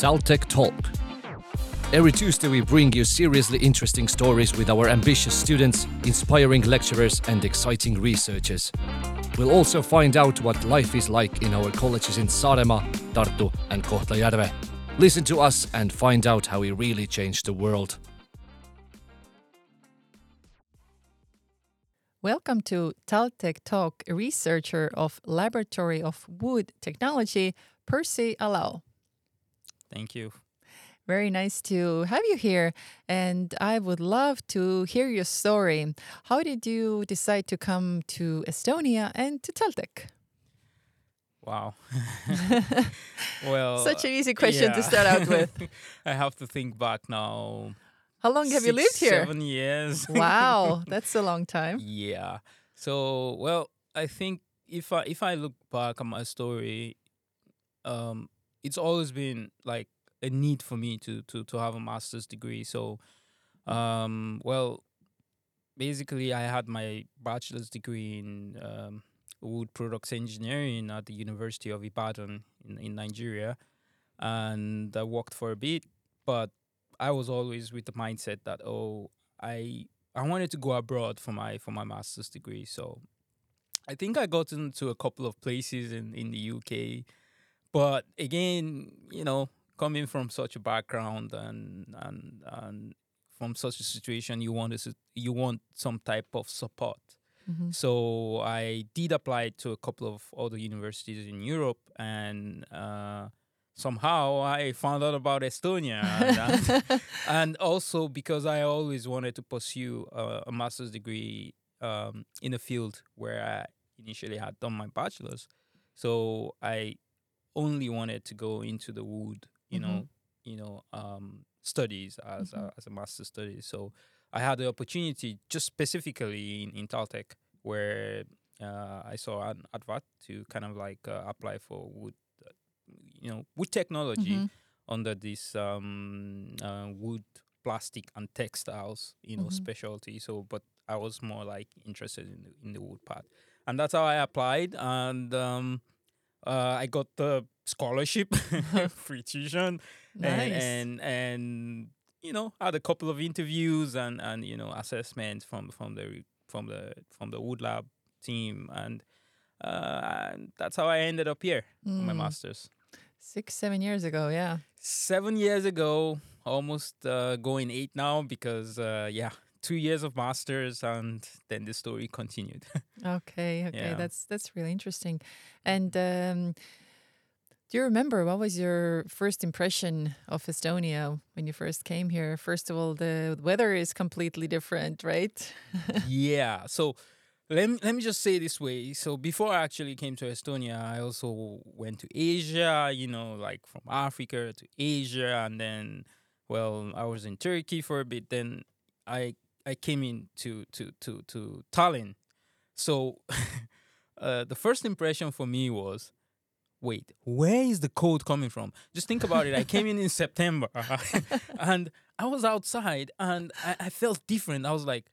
Taltech Talk. Every Tuesday, we bring you seriously interesting stories with our ambitious students, inspiring lecturers, and exciting researchers. We'll also find out what life is like in our colleges in Saaremaa, Tartu, and Kohtla-Järve. Listen to us and find out how we really changed the world. Welcome to Taltech Talk, researcher of Laboratory of Wood Technology, Percy Alao. Thank you. Very nice to have you here, and I would love to hear your story. How did you decide to come to Estonia and to Taltech? Wow. well, Such an easy question to start out with. I have to think back now. How long have you lived here? Seven years. Wow, that's a long time. yeah. So, well, I think if I if I look back at my story, um, it's always been like a need for me to to to have a master's degree. So, um, well, basically, I had my bachelor's degree in um, wood products engineering at the University of Ibadan in, in Nigeria, and I worked for a bit, but I was always with the mindset that oh, I I wanted to go abroad for my for my master's degree. So I think I got into a couple of places in in the UK, but again, you know, coming from such a background and and and from such a situation, you want to, you want some type of support. Mhm. So I did apply to a couple of other universities in Europe, and uh, somehow I found out about Estonia, and, uh, and also because I always wanted to pursue a, a master's degree um, in a field where I initially had done my bachelor's. So I only wanted to go into the wood, you Mhm. know, you know, um, studies as Mhm. a, as a master's study. So I had the opportunity, just specifically in, in Taltech, where uh, I saw an advert to kind of like uh, apply for wood, uh, you know, wood technology Mhm. under this um, uh, wood, plastic, and textiles, you know, Mhm. specialty. So, but I was more like interested in the, in the wood part, and that's how I applied, and um, uh, I got the scholarship, free tuition, and, Nice. and and you know had a couple of interviews and and you know assessments from from the from the from the wood lab team and uh and that's how i ended up here for my Mm. masters Six, seven years ago, yeah. seven years ago almost uh going eight now because uh yeah two years of masters and then the story continued Okay, okay, Yeah. that's that's really interesting. And um, do you remember what was your first impression of Estonia when you first came here? First of all, the weather is completely different, right? yeah. So let me, let me just say this way. So before I actually came to Estonia, I also went to Asia, you know, like from Africa to Asia. And then, well, I was in Turkey for a bit. Then I I came in to, to, to, to Tallinn. So uh, the first impression for me was, wait, where is the cold coming from? Just think about it. I came in in September and I was outside and I, I felt different. I was like,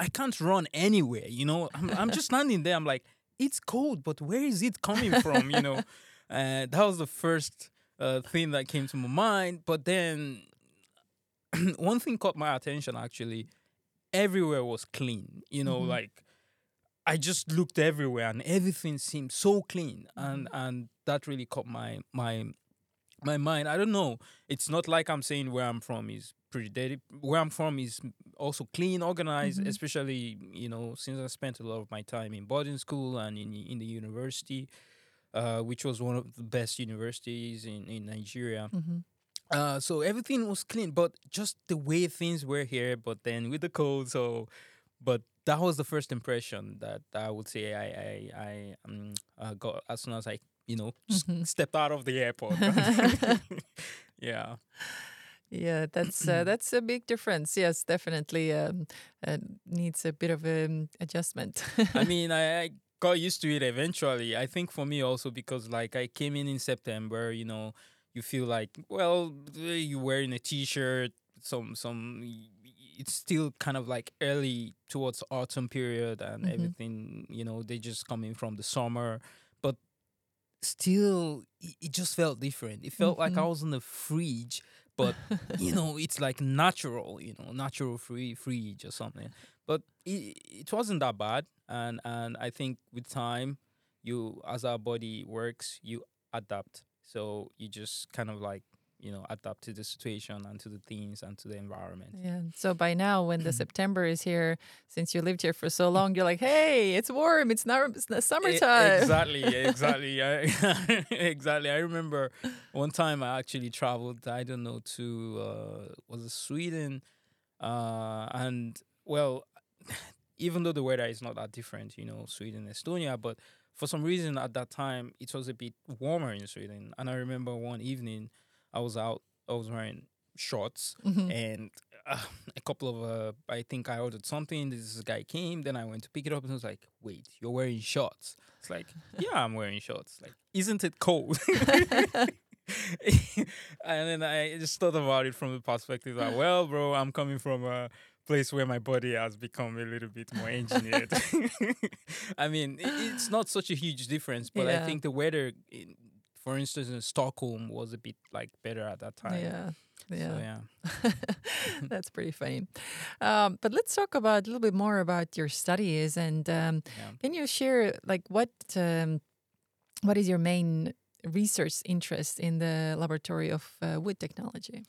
I can't run anywhere, you know. I'm, I'm just standing there. I'm like, it's cold, but where is it coming from, you know? Uh, that was the first uh, thing that came to my mind. But then one thing caught my attention actually. Everywhere was clean, you know, Mhm. like I just looked everywhere and everything seemed so clean, and and that really caught my my my mind. I don't know. It's not like I'm saying where I'm from is pretty dirty. Where I'm from is also clean, organized. Mhm. Especially you know since I spent a lot of my time in boarding school and in in the university, uh, which was one of the best universities in in Nigeria. hmm Uh, so everything was clean, but just the way things were here. But then with the cold, so but that was the first impression that I would say I I I um, uh, got as soon as I you know Mhm. stepped out of the airport. yeah, Yeah, that's uh, that's a big difference. Yes, definitely um, uh, needs a bit of um, adjustment. I mean I, I got used to it eventually. I think for me also because like I came in in September, you know, you feel like well you're wearing a t-shirt, some some it's still kind of like early towards autumn period and Mhm. everything you know they just coming from the summer but still it, just felt different. It felt like I Mhm. was in the fridge, but you know, it's like natural, you know, natural free fridge or something. But it, it wasn't that bad, and and I think with time, you as our body works, you adapt. So you just kind of like you know adapt to the situation and to the things and to the environment. Yeah. So by now, when the September is here, since you lived here for so long, you're like, hey, it's warm. It's not it's not summertime. Exactly, exactly, I, exactly. I remember one time I actually traveled. I don't know to uh, was it Sweden, uh, and well, even though the weather is not that different, you know, Sweden, Estonia, but for some reason at that time it was a bit warmer in Sweden. And I remember one evening I was out, I was wearing shorts Mhm. and uh, a couple of uh, I think I ordered something. This guy came, then I went to pick it up, and I was like, "Wait, you're wearing shorts?" It's like, "Yeah, I'm wearing shorts." Like, isn't it cold? and then I just thought about it from the perspective that, well, bro, I'm coming from a place where my body has become a little bit more engineered. I mean, i- it's not such a huge difference, but I think the weather, in, for instance, in Stockholm was a bit like better at that time. Yeah. So, Yeah. yeah. That's pretty funny. Um, but let's talk about a little bit more about your studies and um, Yeah. can you share like what um, what is your main research interest in the laboratory of uh, wood technology?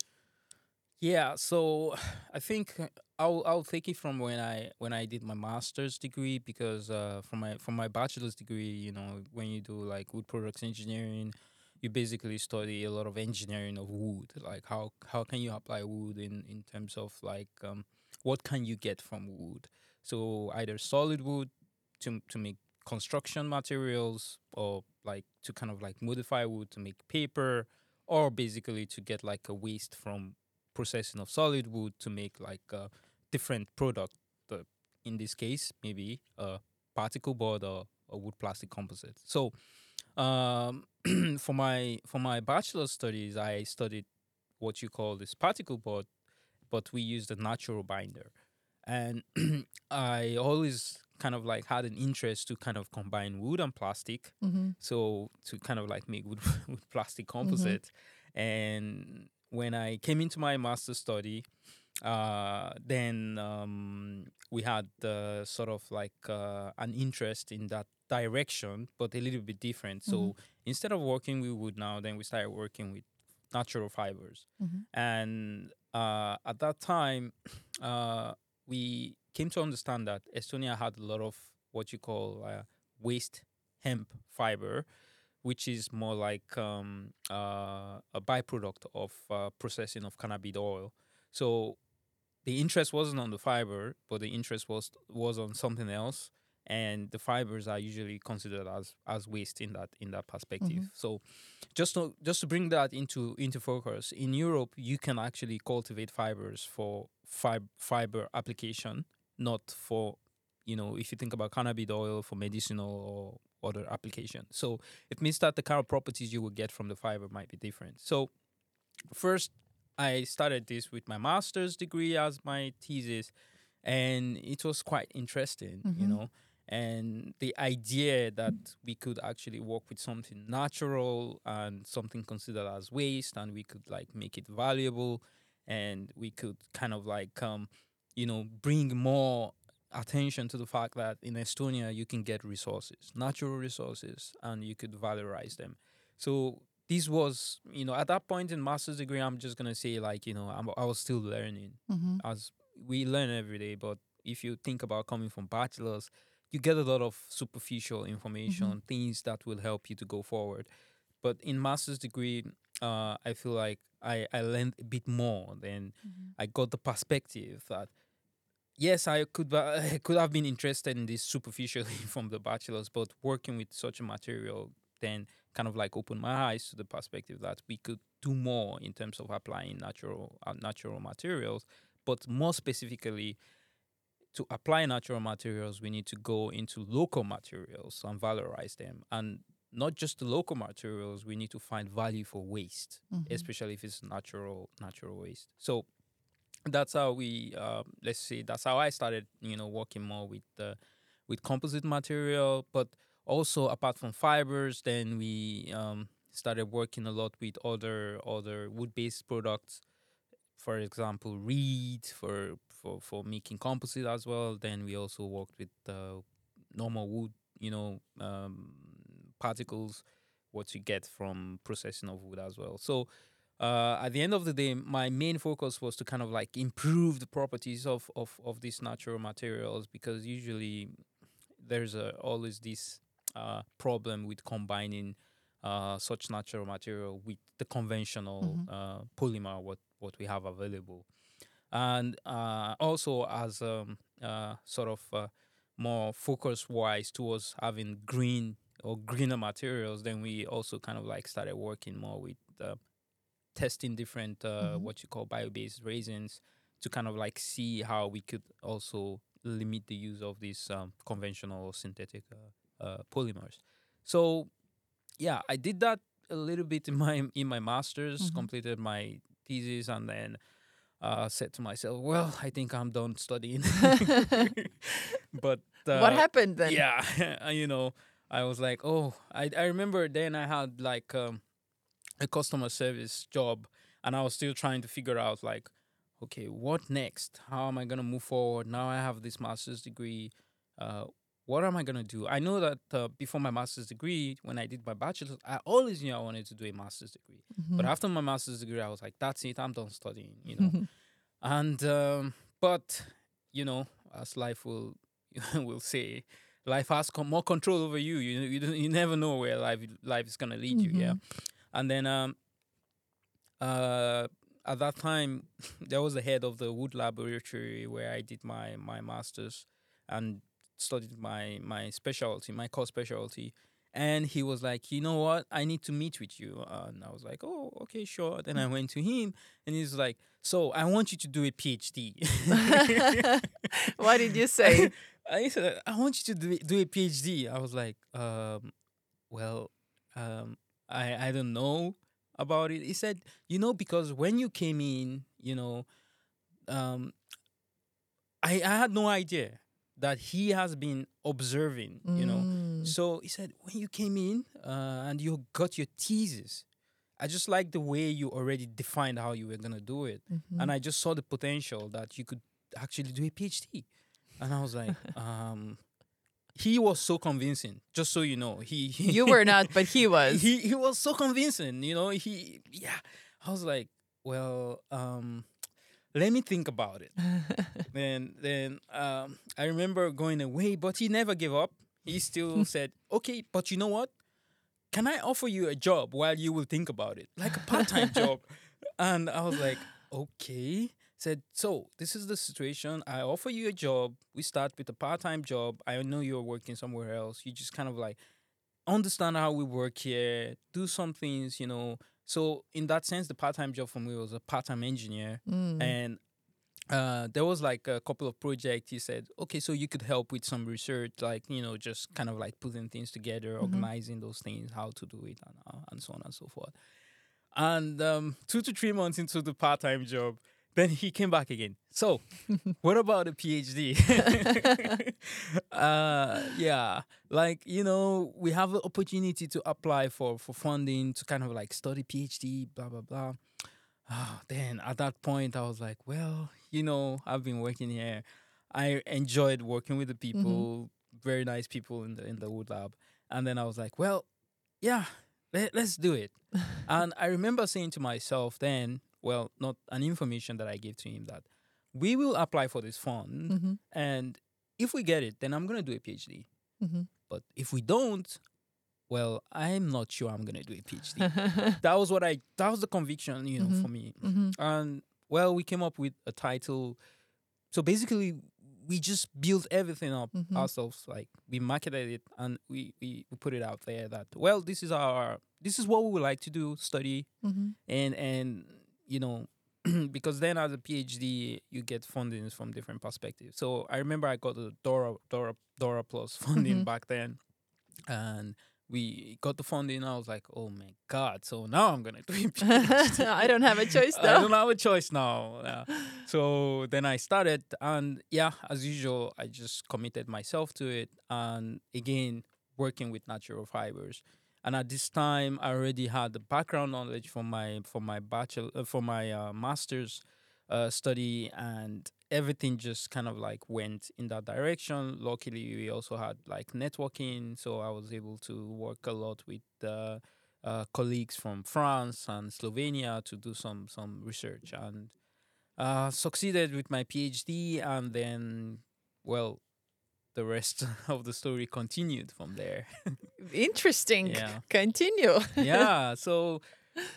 Yeah, so I think I'll I'll take it from when I when I did my master's degree because uh, from my from my bachelor's degree, you know, when you do like wood products engineering, you basically study a lot of engineering of wood, like how how can you apply wood in in terms of like um, what can you get from wood. So either solid wood to to make construction materials or like to kind of like modify wood to make paper or basically to get like a waste from processing of solid wood to make like a different product. The, in this case, maybe a particle board or a wood plastic composite. So, um, for my for my bachelor studies, I studied what you call this particle board, but we used a natural binder, and I always kind of like had an interest to kind of combine wood and plastic Mm-hmm. so to kind of like make wood with plastic composite and when i came into my master's study uh then um we had uh, sort of like uh, an interest in that direction but a little bit different so instead of working with wood now then we started working with natural fibers Mhm. and uh at that time uh we came to understand that estonia had a lot of what you call uh, waste hemp fiber, which is more like um, uh, a byproduct of uh, processing of cannabis oil. So the interest wasn't on the fiber, but the interest was was on something else. And the fibers are usually considered as as waste in that in that perspective. Mm-hmm. So just to just to bring that into into focus, in Europe you can actually cultivate fibers for fib- fiber application, not for you know, if you think about cannabis oil for medicinal or other application. So it means that the kind of properties you will get from the fiber might be different. So first I started this with my master's degree as my thesis and it was quite interesting, you Mhm. know. And the idea that we could actually work with something natural and something considered as waste and we could like make it valuable and we could kind of like um you know bring more attention to the fact that in Estonia you can get resources, natural resources, and you could valorize them. So this was, you know, at that point in master's degree, I'm just gonna say like, you know, I'm, I was still learning Mm-hmm. as we learn every day. But if you think about coming from bachelor's, you get a lot of superficial information, things that will help you to go forward. But in master's degree, uh, I feel like I, I learned a bit more. Then I got the perspective that yes, I could I could have been interested in this superficially from the bachelor's, but working with such a material then kind of like opened my eyes to the perspective that we could do more in terms of applying natural uh, natural materials, but more specifically. To apply natural materials, we need to go into local materials and valorize them. And not just the local materials, we need to find value for waste Mm-hmm. especially if it's natural natural waste. So that's how we um, let's see. that's how I started, you know, working more with uh, with composite material. But also apart from fibers, then we um, started working a lot with other other wood-based products. For example, reed for for for making composite as well. Then we also worked with uh, normal wood, you know, um, particles, what you get from processing of wood as well. So uh, at the end of the day, my main focus was to kind of like improve the properties of of, of these natural materials because usually there's a, always this uh, problem with combining uh, such natural material with the conventional Mhm. uh, polymer what what we have available, and uh, also as um, uh, sort of uh, more focus wise towards having green or greener materials, then we also kind of like started working more with uh, testing different uh, Mhm. what you call bio-based resins to kind of like see how we could also limit the use of these um, conventional or synthetic uh, uh, polymers. So yeah, I did that a little bit in my in my masters, Mhm. completed my thesis, and then uh, said to myself, "Well, I think I'm done studying." but uh, what happened then? yeah, you know, I was like, oh, I I remember then I had like um, a customer service job, and I was still trying to figure out like, okay, what next? How am I gonna move forward? Now I have this master's degree. Uh, what am I gonna do? I know that uh, before my master's degree, when I did my bachelor's, I always knew I wanted to do a master's degree. But Mhm. after my master's degree, I was like, that's it. I'm done studying. You know. And um, but you know, as life will will say, life has con- more control over you. You you you never know where life life is gonna lead you. Yeah. Mhm. And then um, uh, at that time, there was the head of the wood laboratory where I did my my masters and studied my my specialty, my core specialty. And he was like, you know what? I need to meet with you. And I was like, oh, okay, sure. Then I went to him, and he's like, so I want you to do a PhD. what did you say? I said, I want you to do, do a PhD. I was like, um, well, um, I I don't know about it. He said, you know, because when you came in, you know, um, I I had no idea that he has been observing, you know. Mm. So he said, when you came in uh, and you got your thesis, I just like the way you already defined how you were gonna do it Mhm. and I just saw the potential that you could actually do a PhD. And I was like, um, he was so convincing. Just so you know, he, he you were not, but he was. he he was so convincing. You know, he yeah. I was like, well, um, let me think about it. then then um, I remember going away, but he never gave up. He still said, okay, but you know what? Can I offer you a job while you will think about it, like a part time job? And I was like, okay. Said, so this is the situation. I offer you a job. We start with a part time job. I know you're working somewhere else. You just kind of like understand how we work here, do some things, you know. So in that sense, the part time job for me was a part time engineer, Mm. and uh, there was like a couple of projects. He said, okay, so you could help with some research, like you know, just kind of like putting things together, Mhm. organizing those things, how to do it, and uh, and so on and so forth. And um, two to three months into the part time job, then he came back again. So, what about a PhD? uh, yeah, like you know, we have the opportunity to apply for for funding to kind of like study PhD, blah blah blah. Oh, then at that point, I was like, well, you know, I've been working here. I enjoyed working with the people, very nice people in the in the wood lab. And then I was like, well, yeah, let, let's do it. and I remember saying to myself then, well, not an information that I gave to him that we will apply for this fund, Mhm. and if we get it, then I'm gonna do a PhD. Mhm. But if we don't, well, I'm not sure I'm gonna do a PhD. that was what I. That was the conviction, you know, Mhm. for me. Mhm. And well, we came up with a title. So basically, we just built everything up Mhm. ourselves. Like we marketed it and we, we we put it out there that well, this is our this is what we would like to do, study, Mhm. and and you know. because then as a PhD you get fundings from different perspectives. So I remember I got the Dora Dora Dora Plus funding Mhm. back then, and we got the funding. I was like, oh my god! So now I'm gonna do a PhD. I don't have a choice I don't have a choice now. Yeah. So then I started, and yeah, as usual, I just committed myself to it. And again, working with natural fibers. And at this time, I already had the background knowledge from my from my bachelor uh, from my uh, master's uh, study, and everything just kind of like went in that direction. Luckily, we also had like networking, so I was able to work a lot with uh, colleagues from France and Slovenia to do some some research, and uh, succeeded with my PhD, and then well, the rest of the story continued from there. Interesting. Yeah. Continue. yeah. So,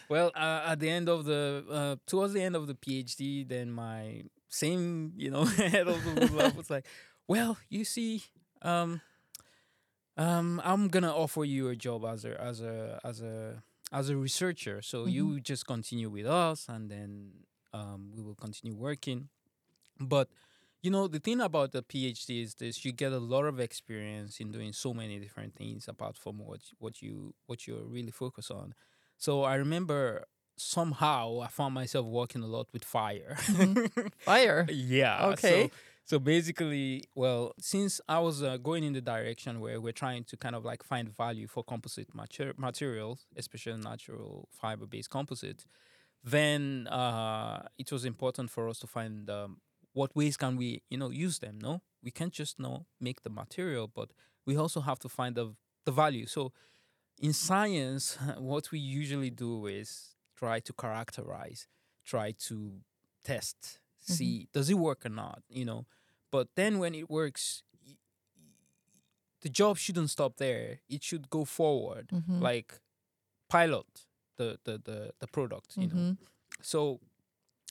well, uh, at the end of the uh, towards the end of the PhD, then my same you know head of the lab was like, well, you see, um, um, I'm gonna offer you a job as a as a as a as a researcher. So you just continue with us, and then um, we will continue working. But you know the thing about the PhD is this: you get a lot of experience in doing so many different things apart from what what you what you're really focused on. So I remember somehow I found myself working a lot with fire. Fire. yeah. Okay. So, so basically, well, since I was uh, going in the direction where we're trying to kind of like find value for composite mater- materials, especially natural fiber-based composites, then uh, it was important for us to find um, what ways can we, you know, use them. No, we can't just you know make the material, but we also have to find the the value. So in science, what we usually do is try to characterize, try to test, see does it work or not, you know. But then when it works, the job shouldn't stop there. It should go forward, Mhm. like pilot the the the, the product, you know. Mhm. So,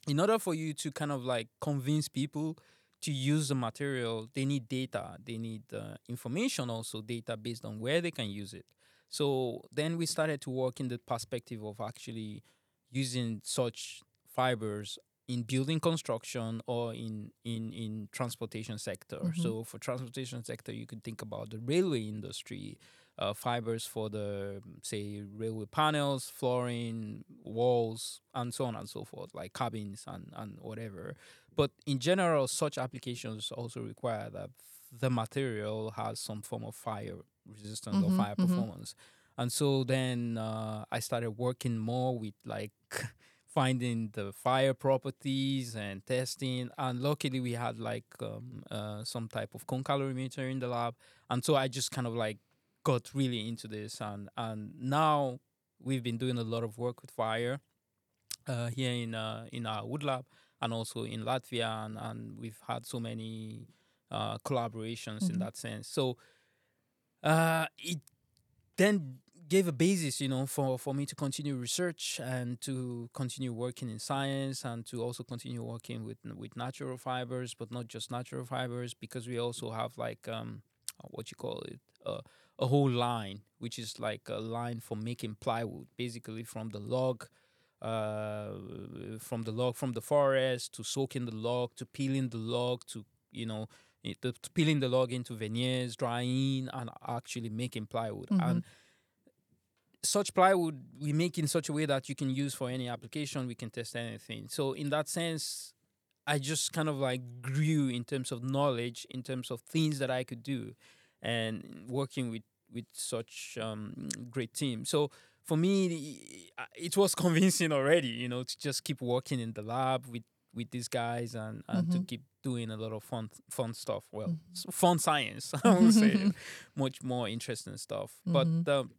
in order for you to kind of like convince people to use the material, they need data. They need uh, information, also data based on where they can use it. So then we started to work in the perspective of actually using such fibers in building construction or in in in transportation sector. Mhm. So for transportation sector, you could think about the railway industry, uh, fibers for the say railway panels, flooring, walls, and so on and so forth, like cabins and and whatever. But in general, such applications also require that the material has some form of fire resistance or Mhm, fire mhm. performance. And so then uh, I started working more with like finding the fire properties and testing. And luckily, we had like um, uh, some type of cone calorimeter in the lab. And so I just kind of like got really into this. And, and now we've been doing a lot of work with fire uh, here in uh, in our wood lab and also in Latvia. And, and we've had so many uh, collaborations in Mhm. that sense. So uh, it then gave a basis, you know, for, for me to continue research and to continue working in science and to also continue working with with natural fibers, but not just natural fibers, because we also have like um, what you call it, uh, a whole line, which is like a line for making plywood, basically from the log. Uh, from the log from the forest to soaking the log to peeling the log to you know it- to peeling the log into veneers, drying, and actually making plywood. And such plywood we make in such a way that you can use for any application. We can test anything. So in that sense, I just kind of like grew in terms of knowledge, in terms of things that I could do, and working with with such um, great team. So for me, it was convincing already, you know, to just keep working in the lab with with these guys and, and to Mhm. keep doing a lot of fun fun stuff. Well, Mhm. fun science, I would say, much more interesting stuff. Mhm. But um,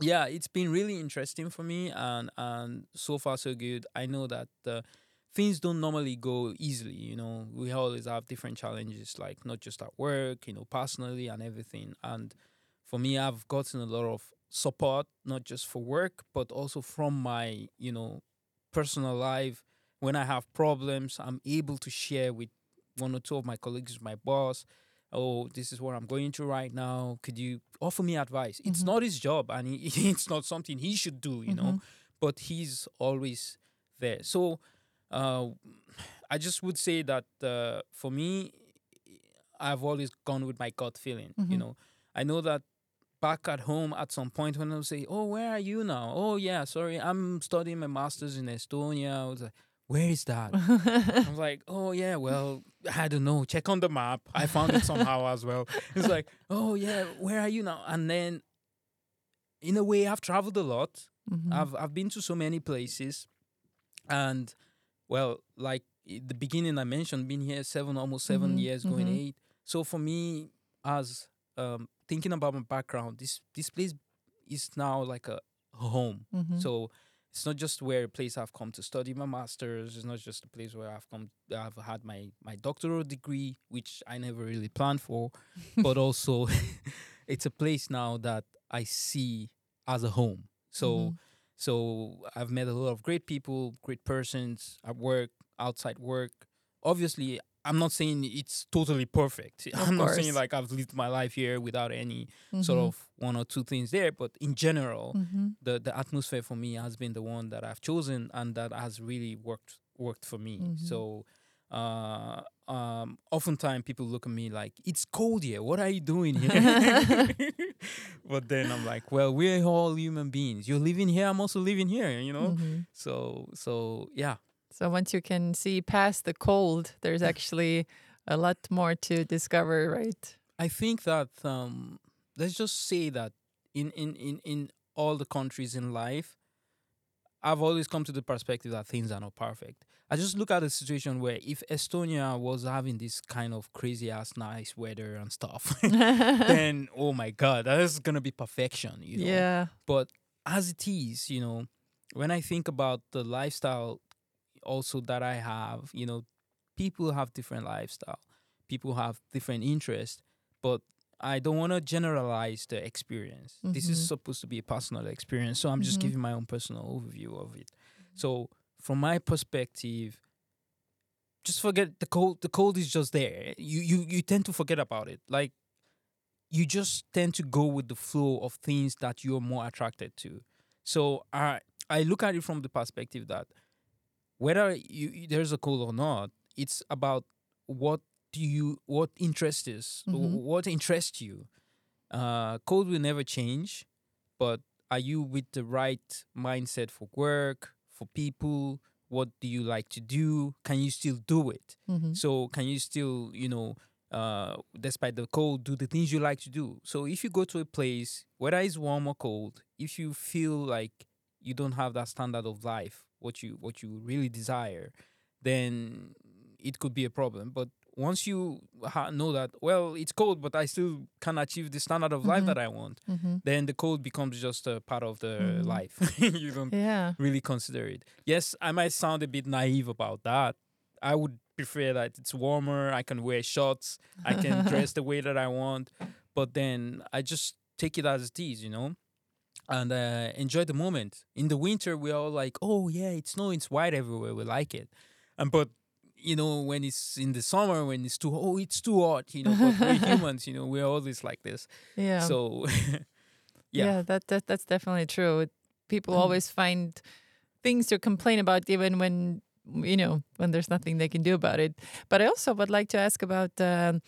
yeah, it's been really interesting for me, and and so far so good. I know that uh, things don't normally go easily. You know, we always have different challenges, like not just at work, you know, personally and everything. And for me, I've gotten a lot of support, not just for work, but also from my, you know, personal life. When I have problems, I'm able to share with one or two of my colleagues, my boss. Oh, this is what I'm going through right now. Could you offer me advice? It's Mhm. not his job, and he, it's not something he should do, you know. Mhm. But he's always there. So, uh, I just would say that uh, for me, I've always gone with my gut feeling. You Mhm. know, I know that back at home at some point when I'll say, "Oh, where are you now?" "Oh, yeah, sorry, I'm studying my masters in Estonia." I was like, where is that? I'm like, oh yeah, well, I don't know. Check on the map. I found it somehow as well. It's like, oh yeah, where are you now? And then, in a way, I've traveled a lot. Mhm. I've I've been to so many places, and well, like the beginning I mentioned, been here seven, almost 7 Mhm, years, going mhm. eight. So for me, as um, thinking about my background, this this place is now like a home. Mhm. So it's not just where a place I've come to study my masters. It's not just a place where I've come. I've had my my doctoral degree, which I never really planned for, but also it's a place now that I see as a home. So Mhm. so I've met a lot of great people, great persons at work, outside work. Obviously, I'm not saying it's totally perfect. Of I'm not saying like I've lived my life here without any sort Mhm. of one or two things there, but in general, Mhm. the the atmosphere for me has been the one that I've chosen and that has really worked worked for me. Mhm. So uh um oftentimes people look at me like it's cold here what are you doing here but then i'm like well we're all human beings you're living here i'm also living here you know Mhm. so so yeah So once you can see past the cold, there's actually a lot more to discover, right? i think that um let's just say that in in in, in all the countries in life I've always come to the perspective that things are not perfect. I just look at a situation where if Estonia was having this kind of crazy ass nice weather and stuff, then oh my god, that is gonna be perfection, you know. Yeah. But as it is, you know, when I think about the lifestyle also that I have, you know, people have different lifestyle. People have different interests, but I don't want to generalize the experience. This is Mhm. supposed to be a personal experience, so I'm just Mhm. giving my own personal overview of it. So, from my perspective, just forget the cold. The cold is just there. You you you tend to forget about it. Like you just tend to go with the flow of things that you're more attracted to. So I I look at it from the perspective that whether you, you- there's a cold or not, it's about what do you what interests is Mhm. what interests you. Uh, code will never change, but are you with the right mindset for work for people? What do you like to do? Can you still do it? Mhm. So can you still, you know, uh, despite the cold, do the things you like to do? So if you go to a place, whether it's warm or cold, if you feel like you don't have that standard of life, what you what you really desire, then it could be a problem. But once you ha- know that, well, it's cold, but I still can achieve the standard of life Mhm. that I want, Mhm. then the cold becomes just a part of the Mhm. life. you don't Yeah. really consider it. Yes, I might sound a bit naive about that. I would prefer that it's warmer, I can wear shorts, I can dress the way that I want, but then I just take it as it is, you know, and uh, enjoy the moment. In the winter, we're all like, oh, yeah, it's snowing, it's white everywhere, we like it. And but you know, when it's in the summer, when it's too oh, it's too hot, you know, but we're humans, you know, we're always like this. Yeah. So yeah, yeah. that, that that's definitely true. People Mm. always find things to complain about even when you know when there's nothing they can do about it. But I also would like to ask about um,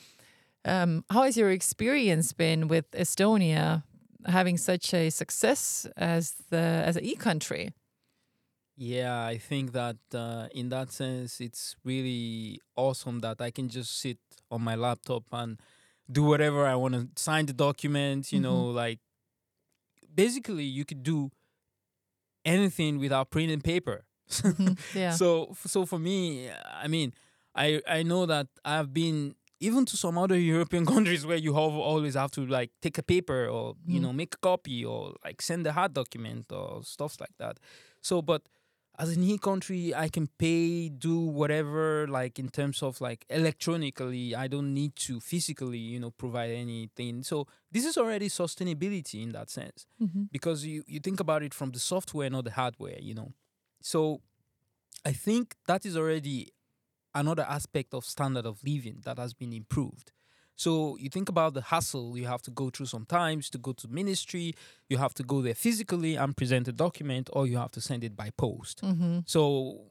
um, how has your experience been with Estonia having such a success as the as an e-country? Yeah, I think that uh, in that sense, it's really awesome that I can just sit on my laptop and do whatever I want to sign the document, you know, like basically you could do anything without and paper. Mhm, yeah. So so for me, I mean, I I know that I've been even to some other European countries where you have always have to like take a paper or you Mhm. know make a copy or like send a hard document or stuff like that. So but as an e country, I can pay, do whatever like in terms of like electronically. I don't need to physically, you know, provide anything. So this is already sustainability in that sense Mhm. because you, you think about it from the software, not the hardware, you know. So I think that is already another aspect of standard of living that has been improved. So you think about the hassle you have to go through sometimes to go to ministry, you have to go there physically and present a document, or you have to send it by post. Mhm. So,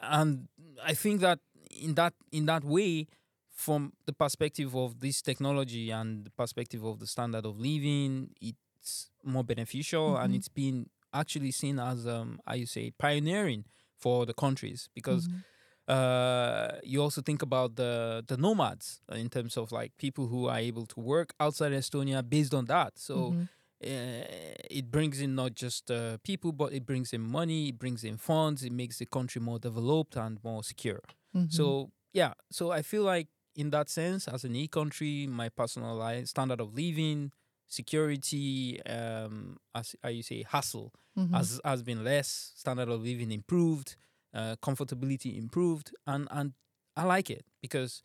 and I think that in that in that way, from the perspective of this technology and the perspective of the standard of living, it's more beneficial and Mhm. it's been actually seen as um, how you say pioneering for the countries because Mhm. Uh, you also think about the the nomads in terms of like people who are able to work outside Estonia based on that. So Mhm. uh, it brings in not just uh, people, but it brings in money, it brings in funds, it makes the country more developed and more secure. Mhm. So yeah, so I feel like in that sense, as an e-country, my personal life, standard of living, security, um, as how you say, hassle Mhm. has has been less. Standard of living improved, uh, comfortability improved, and and I like it because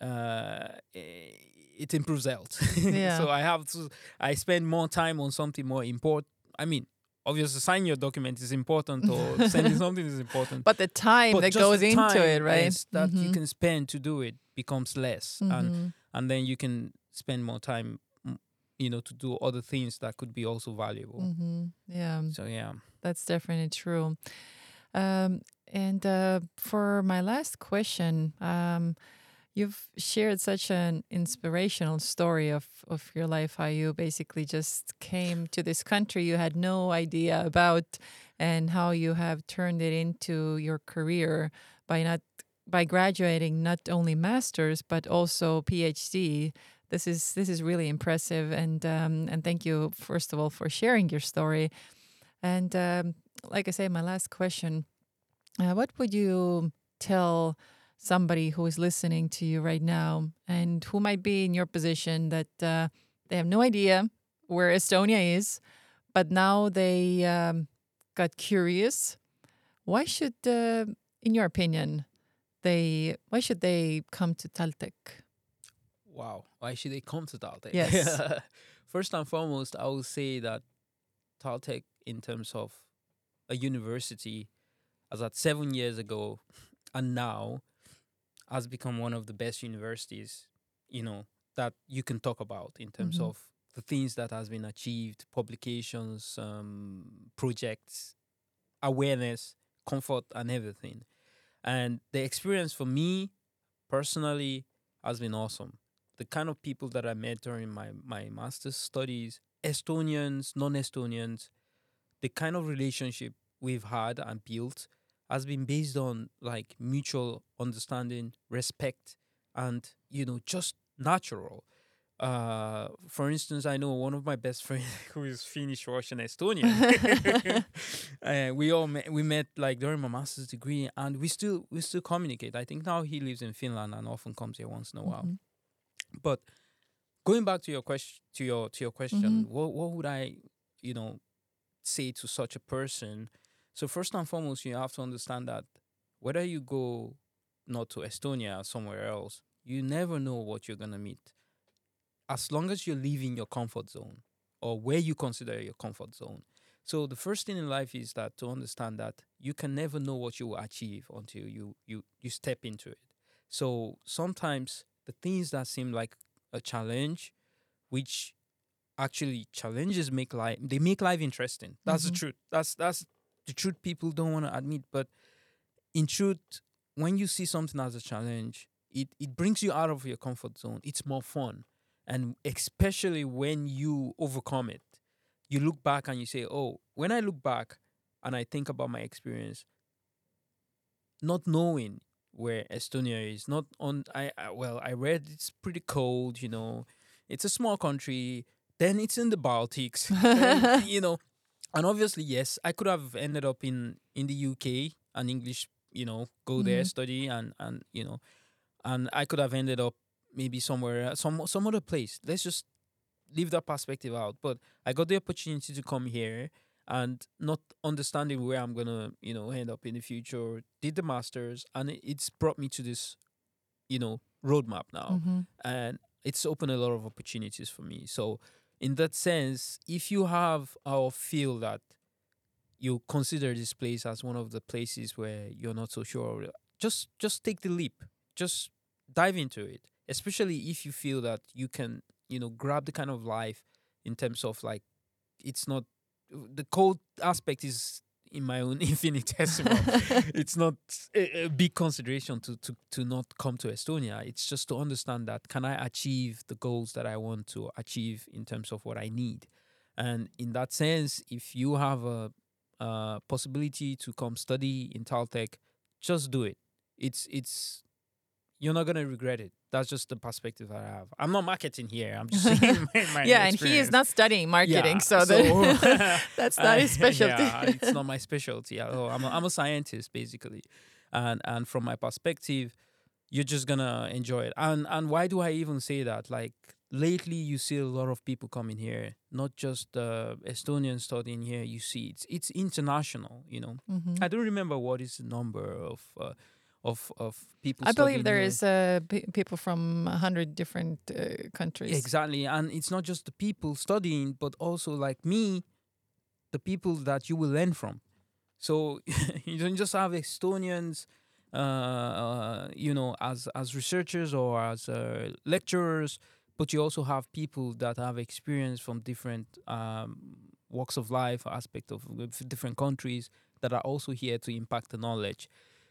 uh, it improves health. Yeah. so I have to. I spend more time on something more important. I mean, obviously, signing your document is important, or sending something is important. but the time But that goes into it, right? yes, that you Mhm. can spend to do it becomes less, and Mhm. and then you can spend more time, you know, to do other things that could be also valuable. Mhm. Yeah. So yeah. That's definitely true. Um, and uh, for my last question, um, you've shared such an inspirational story of, of your life, how you basically just came to this country you had no idea about, and how you have turned it into your career by not by graduating not only masters but also PhD. This is this is really impressive, and um, and thank you first of all for sharing your story. And um, like I say, my last question: uh, What would you tell somebody who is listening to you right now and who might be in your position that uh, they have no idea where Estonia is, but now they um, got curious? Why should, uh, in your opinion, they why should they come to Taltech? Wow. Why should they come to Taltech? Yes. First and foremost, I would say that Taltech, in terms of a university, as at seven years ago and now, has become one of the best universities, you know, that you can talk about in terms Mhm. of the things that has been achieved, publications, um, projects, awareness, comfort, and everything. And the experience for me personally has been awesome. The kind of people that I met during my, my master's studies, Estonians, non Estonians, the kind of relationship we've had and built has been based on like mutual understanding, respect, and you know, just natural. Uh, for instance, I know one of my best friends who is Finnish, Russian, Estonian. uh, we all met, we met like during my master's degree, and we still we still communicate. I think now he lives in Finland and often comes here once in a while. Mhm. But going back to your question, to your to your question, Mhm. what what would I, you know, say to such a person? So first and foremost, you have to understand that whether you go not to Estonia or somewhere else, you never know what you're gonna meet. As long as you're leaving your comfort zone or where you consider your comfort zone. So the first thing in life is that to understand that you can never know what you will achieve until you you you step into it. So sometimes the things that seem like a challenge, which actually challenges make life they make life interesting. That's Mhm. the truth. That's that's the truth people don't want to admit. But in truth, when you see something as a challenge, it, it brings you out of your comfort zone. It's more fun. And especially when you overcome it, you look back and you say, Oh, when I look back and I think about my experience, not knowing where Estonia is, not on I, I well, I read it's pretty cold, you know. It's a small country, then it's in the Baltics. and, you know, and obviously, yes, I could have ended up in in the UK and English, you know, go there Mhm. study and and you know, and I could have ended up maybe somewhere else, some some other place. Let's just leave that perspective out. But I got the opportunity to come here and not understanding where I'm gonna, you know, end up in the future. Did the masters, and it's brought me to this, you know, roadmap now Mhm. and it's opened a lot of opportunities for me. So, in that sense, if you have or feel that you consider this place as one of the places where you're not so sure, just just take the leap. Just dive into it. Especially if you feel that you can, you know, grab the kind of life in terms of like it's not the cold aspect is in my own infinitesimal it's not a, a big consideration to, to to not come to Estonia. It's just to understand that can I achieve the goals that I want to achieve in terms of what I need, and in that sense, if you have a uh, possibility to come study in Taltech, just do it. It's it's you're not gonna regret it. That's just the perspective that I have. I'm not marketing here. I'm just saying my, my yeah, and he is not studying marketing, Yeah, so, the, that's not his specialty. yeah, it's not my specialty at all. I'm a, I'm a scientist basically, and and from my perspective, you're just gonna enjoy it. And and why do I even say that? Like lately, you see a lot of people coming here, not just uh, Estonians studying here. You see, it's it's international. You know, Mhm. I don't remember what is the number of. Uh, of, of people I believe there here. is uh, people from a hundred different uh, countries. Exactly. And it's not just the people studying, but also like me, the people that you will learn from. So you don't just have Estonians, uh, uh, you know, as as researchers or as uh, lecturers, but you also have people that have experience from different um, walks of life, aspect of of different countries that are also here to impact the knowledge.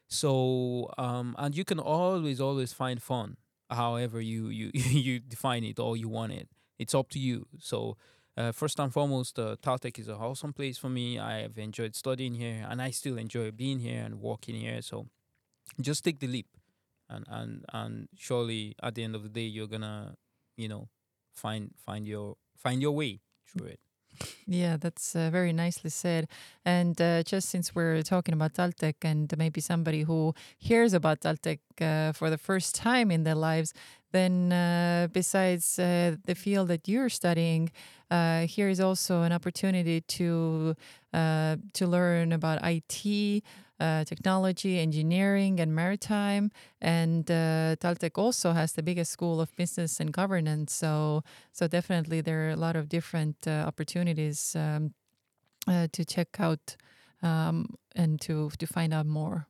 So um, and you can always always find fun however you you you define it or you want it. It's up to you. So uh, first and foremost, uh, Taltech is a awesome place for me. I have enjoyed studying here, and I still enjoy being here and working here. So just take the leap, and and and surely at the end of the day, you're gonna, you know, find find your find your way through it. Yeah, that's uh, very nicely said. And uh, just since we're talking about Taltech and maybe somebody who hears about Taltech uh, for the first time in their lives, then uh, besides uh, the field that you're studying, uh, here is also an opportunity to to learn about IT, uh, technology, engineering, and maritime. And uh, Taltech also has the biggest school of business and governance. So so definitely there are a lot of different uh, opportunities um, uh, to check out um, and to to find out more.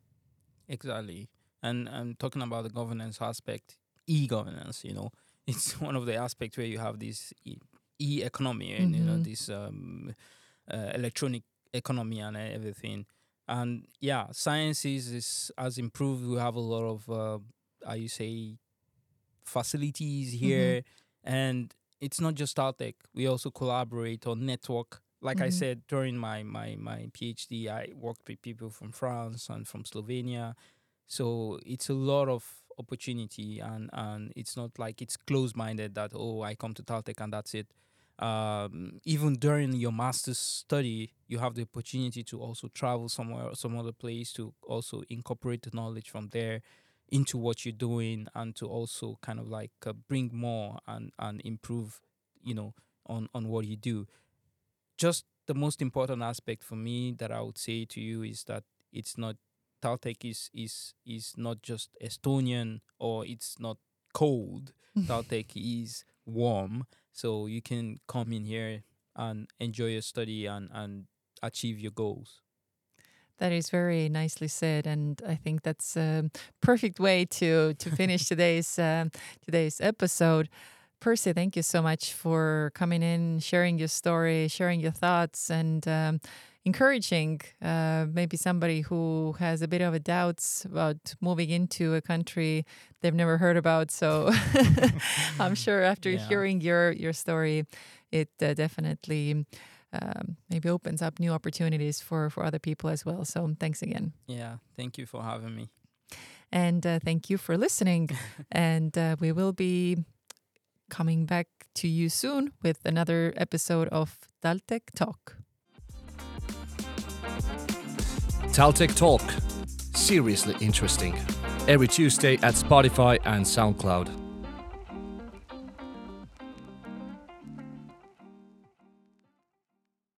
Exactly. And I'm talking about the governance aspect, e-governance. You know, it's one of the aspects where you have this e- e-economy and you know Mhm. this um, uh, electronic economy and everything. And yeah, sciences is has improved. We have a lot of, uh, how you say, facilities here, and it's not just Taltech. We also collaborate on network. Like I Mhm. said during my my my PhD, I worked with people from France and from Slovenia. So it's a lot of opportunity, and and it's not like it's closed minded that oh I come to Taltech and that's it. Um, even during your master's study, you have the opportunity to also travel somewhere, some other place to also incorporate the knowledge from there into what you're doing, and to also kind of like uh, bring more and and improve, you know, on on what you do. Just the most important aspect for me that I would say to you is that it's not Taltech is is is not just Estonian or it's not cold. Taltech is warm, so you can come in here and enjoy your study and and achieve your goals. That is very nicely said, and I think that's a perfect way to to finish today's um, today's episode. Percy, thank you so much for coming in, sharing your story, sharing your thoughts, and um, encouraging uh, maybe somebody who has a bit of a doubts about moving into a country they've never heard about. So I'm sure after Yeah. hearing your your story, it uh, definitely um, maybe opens up new opportunities for for other people as well. So thanks again, Yeah, thank you for having me. and uh, thank you for listening. and uh, we will be coming back to you soon with another episode of Taltech Talk. Taltech Talk. Seriously interesting. Every Tuesday at Spotify and SoundCloud.